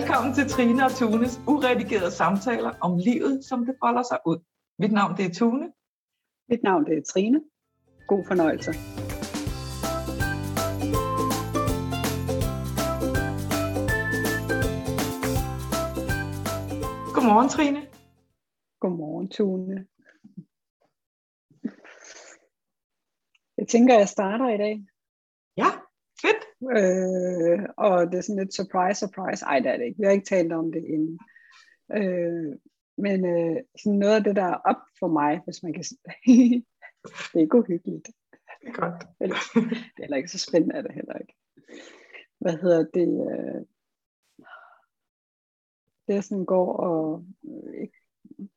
Velkommen til Trine og Tunes uredigerede samtaler om livet, som det folder sig ud. Mit navn det er Tune. Mit navn det er Trine. God fornøjelse. Godmorgen, Trine. Godmorgen, Tune. Jeg tænker, jeg starter i dag. Øh, og det er sådan lidt surprise, surprise. Ej, det er det ikke. Vi har ikke talt om det inden. Øh, men øh, sådan noget af det, der er op for mig, hvis man kan sige det er ikke uhyggeligt. Det er godt. Eller, det er heller ikke så spændende, er det heller ikke. Hvad hedder det? Øh, det sådan går og øh,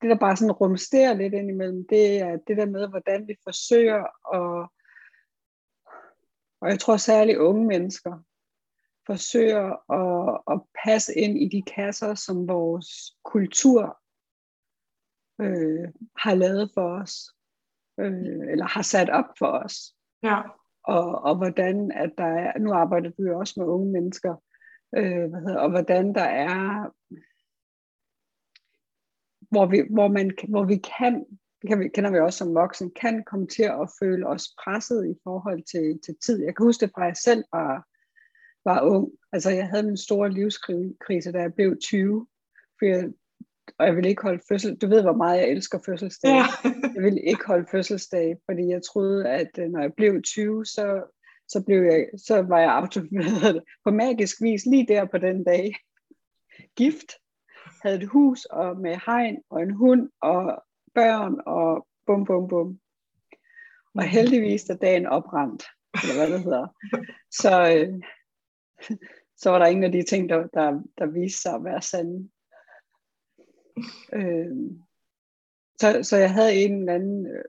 det der bare sådan rumsterer lidt ind imellem, det er det der med, hvordan vi forsøger at, og jeg tror særligt unge mennesker, forsøger at, at passe ind i de kasser, som vores kultur øh, har lavet for os, øh, eller har sat op for os. Ja. Og, og hvordan at der er, nu arbejder du jo også med unge mennesker, øh, hvad hedder, og hvordan der er hvor vi, hvor man, hvor vi kan, kan vi, kender vi også som voksen, kan komme til at føle os presset i forhold til, til tid. Jeg kan huske det fra, jeg selv var, var ung. Altså jeg havde min store livskrise, da jeg blev 20, for jeg, og jeg ville ikke holde fødsel. Du ved, hvor meget jeg elsker fødselsdag. Ja. jeg ville ikke holde fødselsdag, fordi jeg troede, at øh, når jeg blev 20, så, så, blev jeg, så var jeg auto, på magisk vis lige der på den dag gift havde et hus og med hegn og en hund og børn og bum bum bum. Og heldigvis er dagen oprendt, eller hvad det hedder. Så, øh, så var der ingen af de ting, der, der, der viste sig at være sande. Øh, så, så jeg havde en eller anden øh,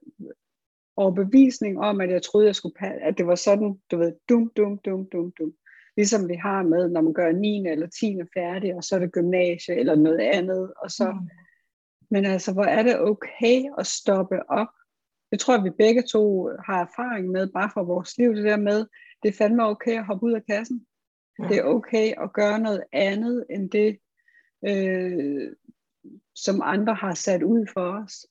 overbevisning om, at jeg troede, jeg skulle at det var sådan, du ved, dum, dum, dum, dum, dum ligesom vi har med, når man gør 9. eller 10. færdig, og så er det gymnasie eller noget andet. Og så, mm. Men altså, hvor er det okay at stoppe op? Det tror jeg, vi begge to har erfaring med, bare for vores liv, det der med, det er fandme okay at hoppe ud af kassen. Ja. Det er okay at gøre noget andet, end det, øh, som andre har sat ud for os.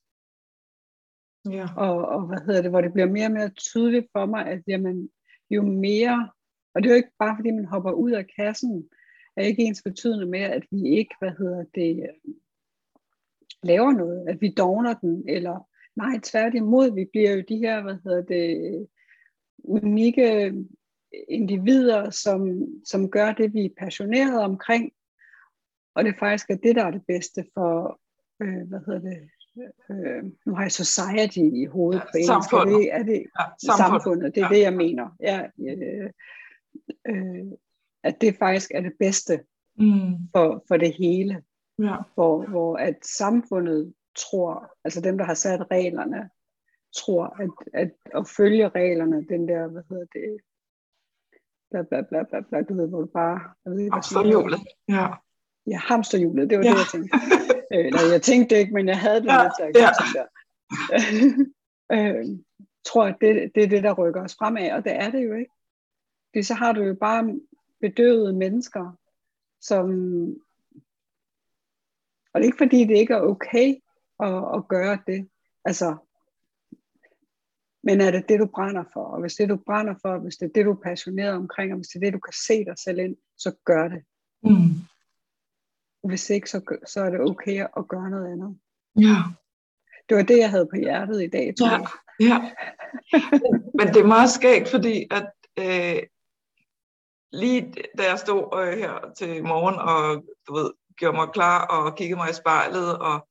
Ja. Og, og hvad hedder det, hvor det bliver mere og mere tydeligt for mig, at jamen, jo mere og det er jo ikke bare fordi man hopper ud af kassen, er ikke ens betydende med, at vi ikke, hvad hedder det, laver noget, at vi dogner den, eller nej, tværtimod, vi bliver jo de her, hvad hedder det, unikke individer, som, som gør det, vi er passionerede omkring, og det faktisk er det, der er det bedste for, øh, hvad hedder det, øh, nu har jeg society i hovedet ja, på engelsk, samfundet. det er det, Ja, samfundet. samfundet, det er Ja. det, jeg mener. Ja, øh, øh, at det faktisk er det bedste Mm. for, for det hele, Ja. hvor, hvor at samfundet tror, altså dem, der har sat reglerne, tror, at, at at følge reglerne, den der, hvad hedder det, bla bla bla bla, bla du ved, hvor du bare, jeg ved ikke, Hamsterhjulet. Ja. Ja, hamsterhjulet, det var Ja. det, jeg tænkte. Øh, Eller jeg tænkte det ikke, men jeg havde det Ja, lidt, jeg ja. der. øh, tror, at det, det er det, der rykker os fremad, og det er det jo ikke. Fordi så har du jo bare bedøvede mennesker, som... Og det er ikke fordi, det ikke er okay at, at gøre det. Altså, men er det det, du brænder for? Og hvis det, du brænder for, hvis det er det, du er passioneret omkring, og hvis det er det, du kan se dig selv ind, så gør det. Mm. Hvis ikke, så, så er det okay at gøre noget andet. Ja. Det var det, jeg havde på hjertet i dag, tror Ja. jeg. ja. Men det er meget skægt, fordi at øh, lige da jeg stod øh, her til morgen og du ved, gjorde mig klar og kiggede mig i spejlet, og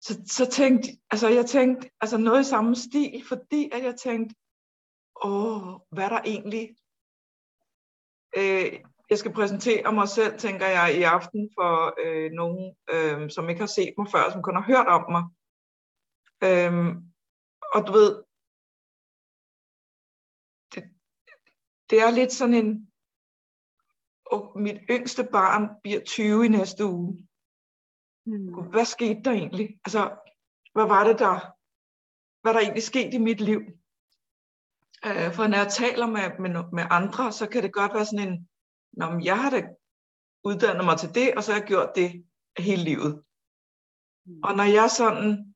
så, så tænkte altså jeg tænkte altså noget i samme stil, fordi at jeg tænkte, åh, hvad er der egentlig? Øh, jeg skal præsentere mig selv, tænker jeg, i aften for øh, nogen, øh, som ikke har set mig før, som kun har hørt om mig. Øh, og du ved, det, det er lidt sådan en, og mit yngste barn bliver 20 i næste uge. Mm. Hvad skete der egentlig? Altså, hvad var det der, hvad der egentlig skete i mit liv? Øh, for når jeg taler med, med, med andre, så kan det godt være sådan en, Nå, men jeg har da uddannet mig til det, og så har jeg gjort det hele livet. Og når jeg sådan,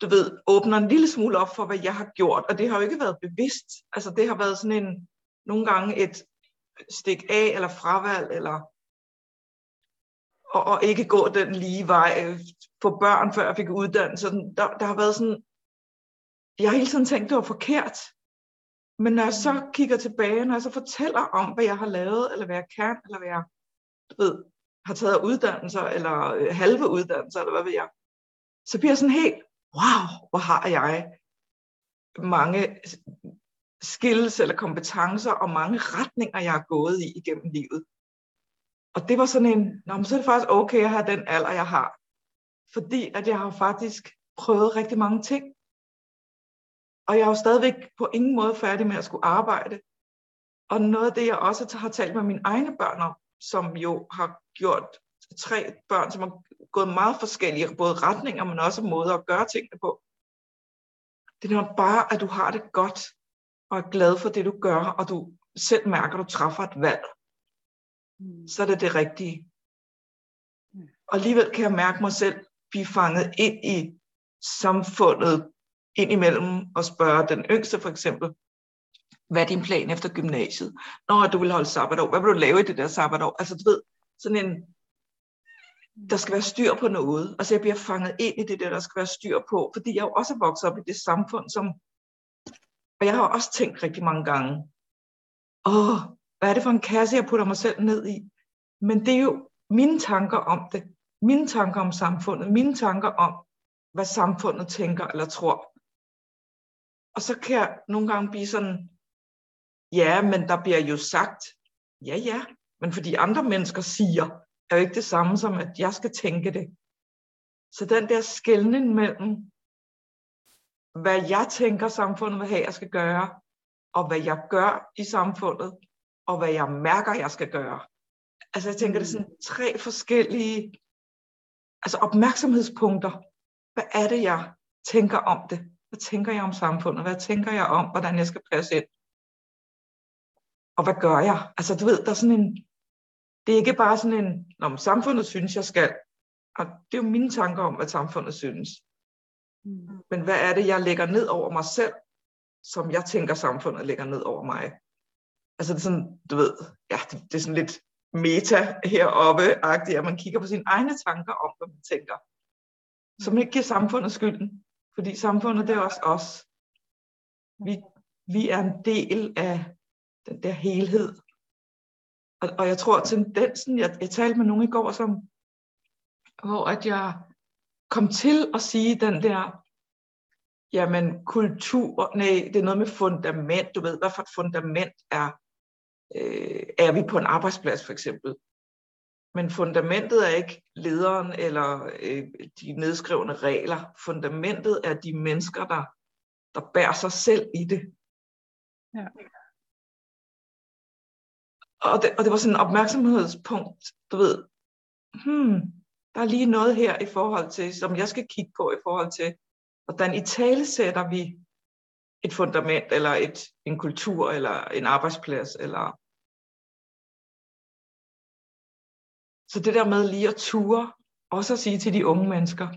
du ved, åbner en lille smule op for, hvad jeg har gjort, og det har jo ikke været bevidst, altså det har været sådan en, nogle gange et stik af, eller fravalg, eller og, og ikke gå den lige vej, få børn, før jeg fik uddannelse. Der, der har været sådan, jeg har hele tiden tænkt, det var forkert. Men når jeg så kigger tilbage, når jeg så fortæller om, hvad jeg har lavet, eller hvad jeg kan, eller hvad jeg du ved, har taget uddannelser, eller øh, halve uddannelser, eller hvad ved jeg, så bliver jeg sådan helt, wow, hvor har jeg mange skills eller kompetencer og mange retninger, jeg har gået i igennem livet. Og det var sådan en, Nå, men så er det faktisk okay at have den alder, jeg har. Fordi at jeg har faktisk prøvet rigtig mange ting. Og jeg er jo stadigvæk på ingen måde færdig med at skulle arbejde. Og noget af det, jeg også har talt med mine egne børn om, som jo har gjort tre børn, som har gået meget forskellige, både retninger, men også måder at gøre tingene på. Det er bare, at du har det godt, og er glad for det, du gør, og du selv mærker, at du træffer et valg. Mm. Så er det det rigtige. Mm. Og alligevel kan jeg mærke mig selv blive fanget ind i samfundet ind imellem og spørge den yngste for eksempel, hvad er din plan efter gymnasiet? Når du vil holde sabbatår, hvad vil du lave i det der sabbatår? Altså du ved, sådan en, der skal være styr på noget. Altså jeg bliver fanget ind i det der, der skal være styr på, fordi jeg jo også er vokset op i det samfund, som, og jeg har også tænkt rigtig mange gange, åh, hvad er det for en kasse, jeg putter mig selv ned i? Men det er jo mine tanker om det, mine tanker om samfundet, mine tanker om, hvad samfundet tænker eller tror. Og så kan jeg nogle gange blive sådan, ja, men der bliver jo sagt, ja, ja, men fordi andre mennesker siger, er jo ikke det samme som, at jeg skal tænke det. Så den der skældning mellem, hvad jeg tænker, samfundet vil have, jeg skal gøre, og hvad jeg gør i samfundet, og hvad jeg mærker, jeg skal gøre. Altså jeg tænker, mm. det er sådan mm. tre forskellige altså opmærksomhedspunkter. Hvad er det, jeg tænker om det? Hvad tænker jeg om samfundet? Hvad tænker jeg om, hvordan jeg skal passe ind? Og hvad gør jeg? Altså du ved, der er sådan en, det er ikke bare sådan en, når samfundet synes, jeg skal. Og det er jo mine tanker om, hvad samfundet synes. Mm. Men hvad er det, jeg lægger ned over mig selv, som jeg tænker, samfundet lægger ned over mig? Altså det er sådan, du ved, ja, det, det er sådan lidt meta heroppe-agtigt, at man kigger på sine egne tanker om, hvad man tænker. Som ikke giver samfundet skylden. Fordi samfundet, det er også os. Vi, vi er en del af den der helhed. Og, og jeg tror, tendensen, jeg, jeg talte med nogen i går, som, hvor at jeg kom til at sige den der, jamen kultur, nej, det er noget med fundament, du ved, hvad for et fundament er, øh, er vi på en arbejdsplads for eksempel. Men fundamentet er ikke lederen eller øh, de nedskrevne regler. Fundamentet er de mennesker, der, der bærer sig selv i det. Ja. Og det, og det var sådan en opmærksomhedspunkt, du ved, hmm, der er lige noget her i forhold til, som jeg skal kigge på i forhold til, hvordan i tale sætter vi et fundament, eller et, en kultur, eller en arbejdsplads, eller Så det der med lige at ture, også at sige til de unge mennesker,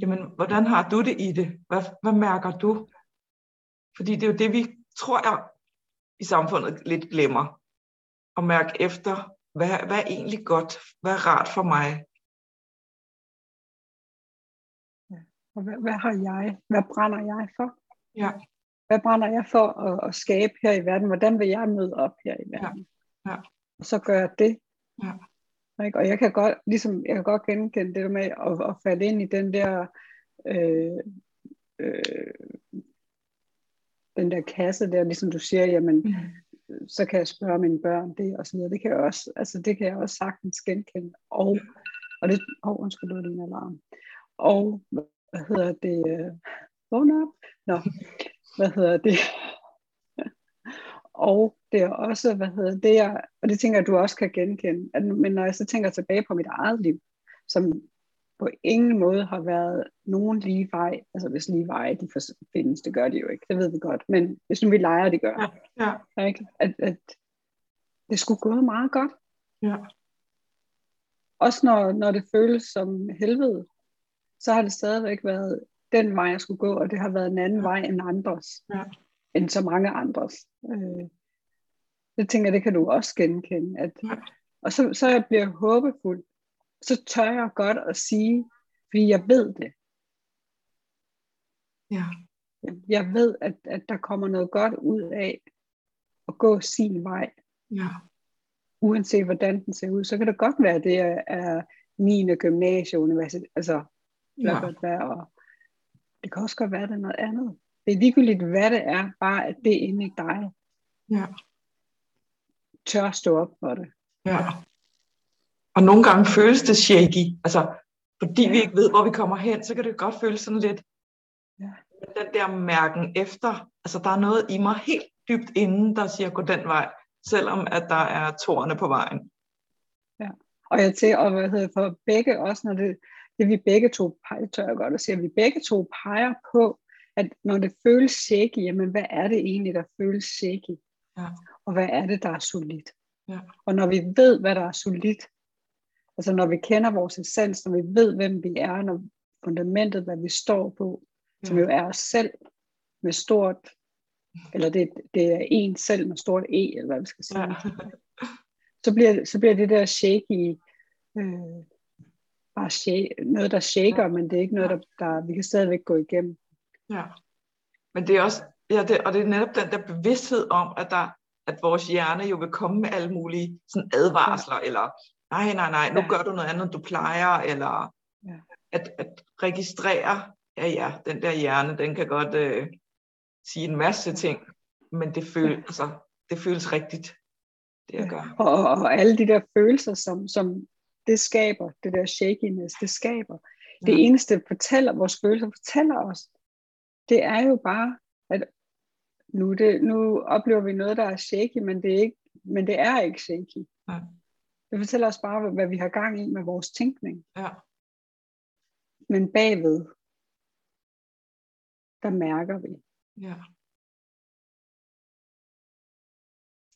jamen, hvordan har du det i det? Hvad, hvad mærker du? Fordi det er jo det, vi tror jeg i samfundet lidt glemmer. At mærke efter, hvad, hvad er egentlig godt? Hvad er rart for mig? Og hvad, hvad har jeg? Hvad brænder jeg for? Ja. Hvad brænder jeg for at, at skabe her i verden? Hvordan vil jeg møde op her i verden? Ja. Ja. Og så gør jeg det. Ja. Ikke? Og jeg kan godt, ligesom, jeg kan godt genkende det der med at, at falde ind i den der øh, øh, den der kasse der, ligesom du siger, jamen, mm. så kan jeg spørge mine børn det, og så videre. Det kan jeg også, altså det kan jeg også sagtens genkende. Og, og det, oh, undskyld, det var din alarm. Og, hvad hedder det, øh, vågn op. Nå, hvad hedder det, og det er også, hvad hedder det, jeg, og det tænker jeg, du også kan genkende, at, men når jeg så tænker tilbage på mit eget liv, som på ingen måde har været nogen lige vej, altså hvis lige vej de findes, det gør de jo ikke, det ved vi godt, men hvis nu vi leger, det gør, ja, ja. Ikke? At, at det skulle gå meget godt. Ja. også når, når det føles som helvede, så har det stadigvæk været den vej, jeg skulle gå, og det har været en anden vej end andres. Ja. End så mange andres. Øh, det tænker jeg, det kan du også genkende. At, Ja. og så, så jeg bliver håbefuld. Så tør jeg godt at sige, fordi jeg ved det. Ja. Jeg ved, at, at der kommer noget godt ud af at gå sin vej. Ja. Uanset hvordan den ser ud. Så kan det godt være, at det er, er 9. gymnasie, universitet. Altså, det kan Ja. godt være. Og det kan også godt være, at det er noget andet. Det er ligegyldigt, hvad det er, bare at det er inde i dig. Ja. Tør stå op for det. Ja. Og nogle gange føles det shaky. Altså, fordi vi ikke ved, hvor vi kommer hen, så kan det godt føles sådan lidt, Ja. den der mærken efter. Altså, der er noget i mig helt dybt inden, der siger, gå den vej, selvom at der er tårne på vejen. Og jeg til, og hvad hedder for begge også, når det, det vi begge to peger, tør jeg godt at sige, at vi begge to peger på, at når det føles shaky, jamen hvad er det egentlig, der føles shaky? Ja. Og hvad er det, der er solidt? Ja. Og når vi ved, hvad der er solidt, altså når vi kender vores essens, når vi ved, hvem vi er, når fundamentet, hvad vi står på, som Ja. jo er os selv med stort, eller det, det er en selv med stort E, eller hvad vi skal sige. Ja. så bliver, så bliver det der shaky øh, bare shake, noget, der shaker, men det er ikke noget, der, der vi kan stadigvæk gå igennem. Ja. Men det er også, ja, det, og det er netop den der bevidsthed om, at, der, at vores hjerne jo vil komme med alle mulige sådan advarsler, ja. eller nej, nej, nej, nu Ja. gør du noget andet, end du plejer, eller Ja. at, at registrere, ja, ja, den der hjerne, den kan godt øh, sige en masse ting, men det, føl, Ja. altså, det føles rigtigt, det jeg Ja. gør. Og, og, og alle de der følelser, som, som det skaber, det der shakiness, det skaber. Det Ja. eneste fortæller, vores følelser fortæller os, det er jo bare, at nu, det, nu oplever vi noget, der er shaky, men det er ikke, men det er ikke shaky. Nej. Det fortæller os bare, hvad, hvad vi har gang i med vores tænkning. Ja. Men bagved, der mærker vi. Ja.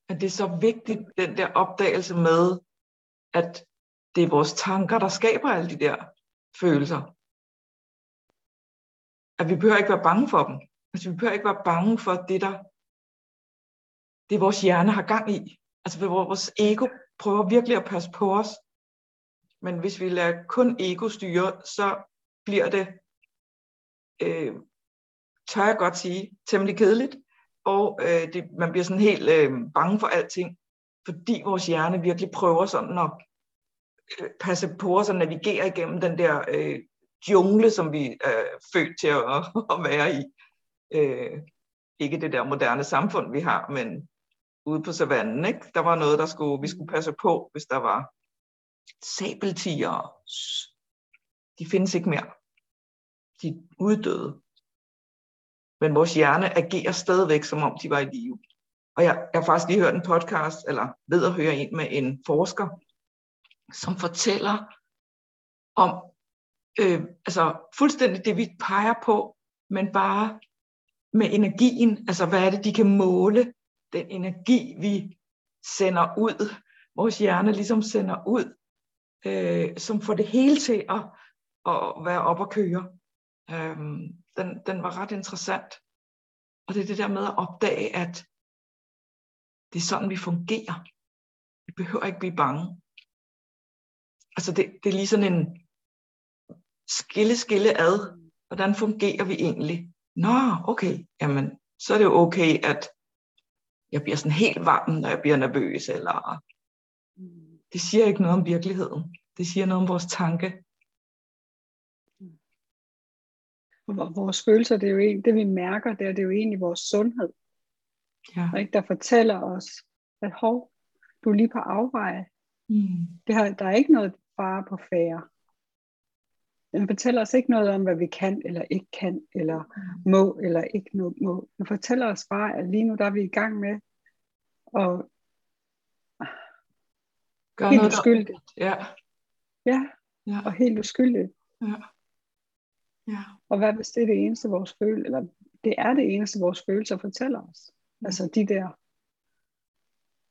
At det er så vigtigt, den der opdagelse med, at det er vores tanker, der skaber alle de der følelser. At vi behøver ikke være bange for dem. Altså, vi behøver ikke være bange for det, der det vores hjerne har gang i. Altså, hvor vores ego prøver virkelig at passe på os. Men hvis vi lader kun ego styre, så bliver det, øh, tør jeg godt sige, temmelig kedeligt. Og øh, det, man bliver sådan helt øh, bange for alting, fordi vores hjerne virkelig prøver sådan at passe på os og navigere igennem den der øh, jungle, som vi er født til at, at være i. Øh, ikke det der moderne samfund, vi har, men ude på savannen, ikke? der var noget, der skulle, vi skulle passe på, hvis der var sabeltiger. De findes ikke mere. De er uddøde. Men vores hjerne agerer stadigvæk, som om de var i live. Og jeg, jeg har faktisk lige hørt en podcast, eller ved at høre en med en forsker, som fortæller om øh, altså fuldstændig det, vi peger på, men bare med energien, altså hvad er det, de kan måle, den energi, vi sender ud, vores hjerne ligesom sender ud, øh, som får det hele til at, at være op og køre. Øhm, den, den var ret interessant. Og det er det der med at opdage, at det er sådan, vi fungerer. Vi behøver ikke blive bange. Altså det, det er lige sådan en skille, skille ad. Hvordan fungerer vi egentlig? Nå, okay, jamen, så er det jo okay, at jeg bliver sådan helt varm, når jeg bliver nervøs, eller det siger ikke noget om virkeligheden. Det siger noget om vores tanke. Og vores følelser, det er jo en, det vi mærker, det er, det er jo egentlig vores sundhed, Ja. ikke? der fortæller os, at hov, du er lige på afveje. Mm. Det har, der er ikke noget fare på færre. Den fortæller os ikke noget om, hvad vi kan eller ikke kan, eller må eller ikke må. må. Den fortæller os bare, at lige nu der er vi i gang med at Gør helt noget, der- uskyldigt. Ja. Ja, Ja. og helt uskyldigt. Ja. Ja. Og hvad hvis det er det eneste, vores følelser, eller det er det eneste, vores følelser fortæller os. Mm. Altså de der,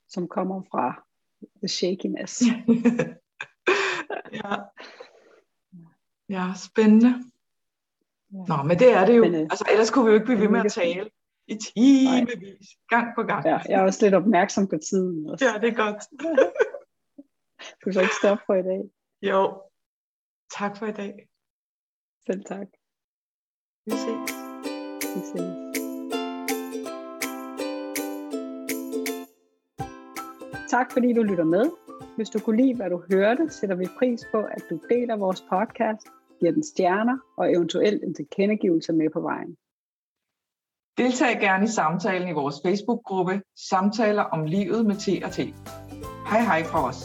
som kommer fra the shakiness. ja. ja, spændende. Nå, men det er det jo. Men, øh, altså, ellers kunne vi jo ikke blive ved med at tale i timevis, gang på gang. Ja, jeg er også lidt opmærksom på tiden. Også. Ja, det er godt. du så ikke stoppe for i dag. Jo, tak for i dag. Selv tak. Vi ses. Vi ses. Tak fordi du lytter med. Hvis du kunne lide, hvad du hørte, sætter vi pris på, at du deler vores podcast, giver den stjerner og eventuelt en tilkendegivelse med på vejen. Deltag gerne i samtalen i vores Facebook-gruppe Samtaler om livet med T og T. Hej hej fra os.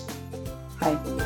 Hej.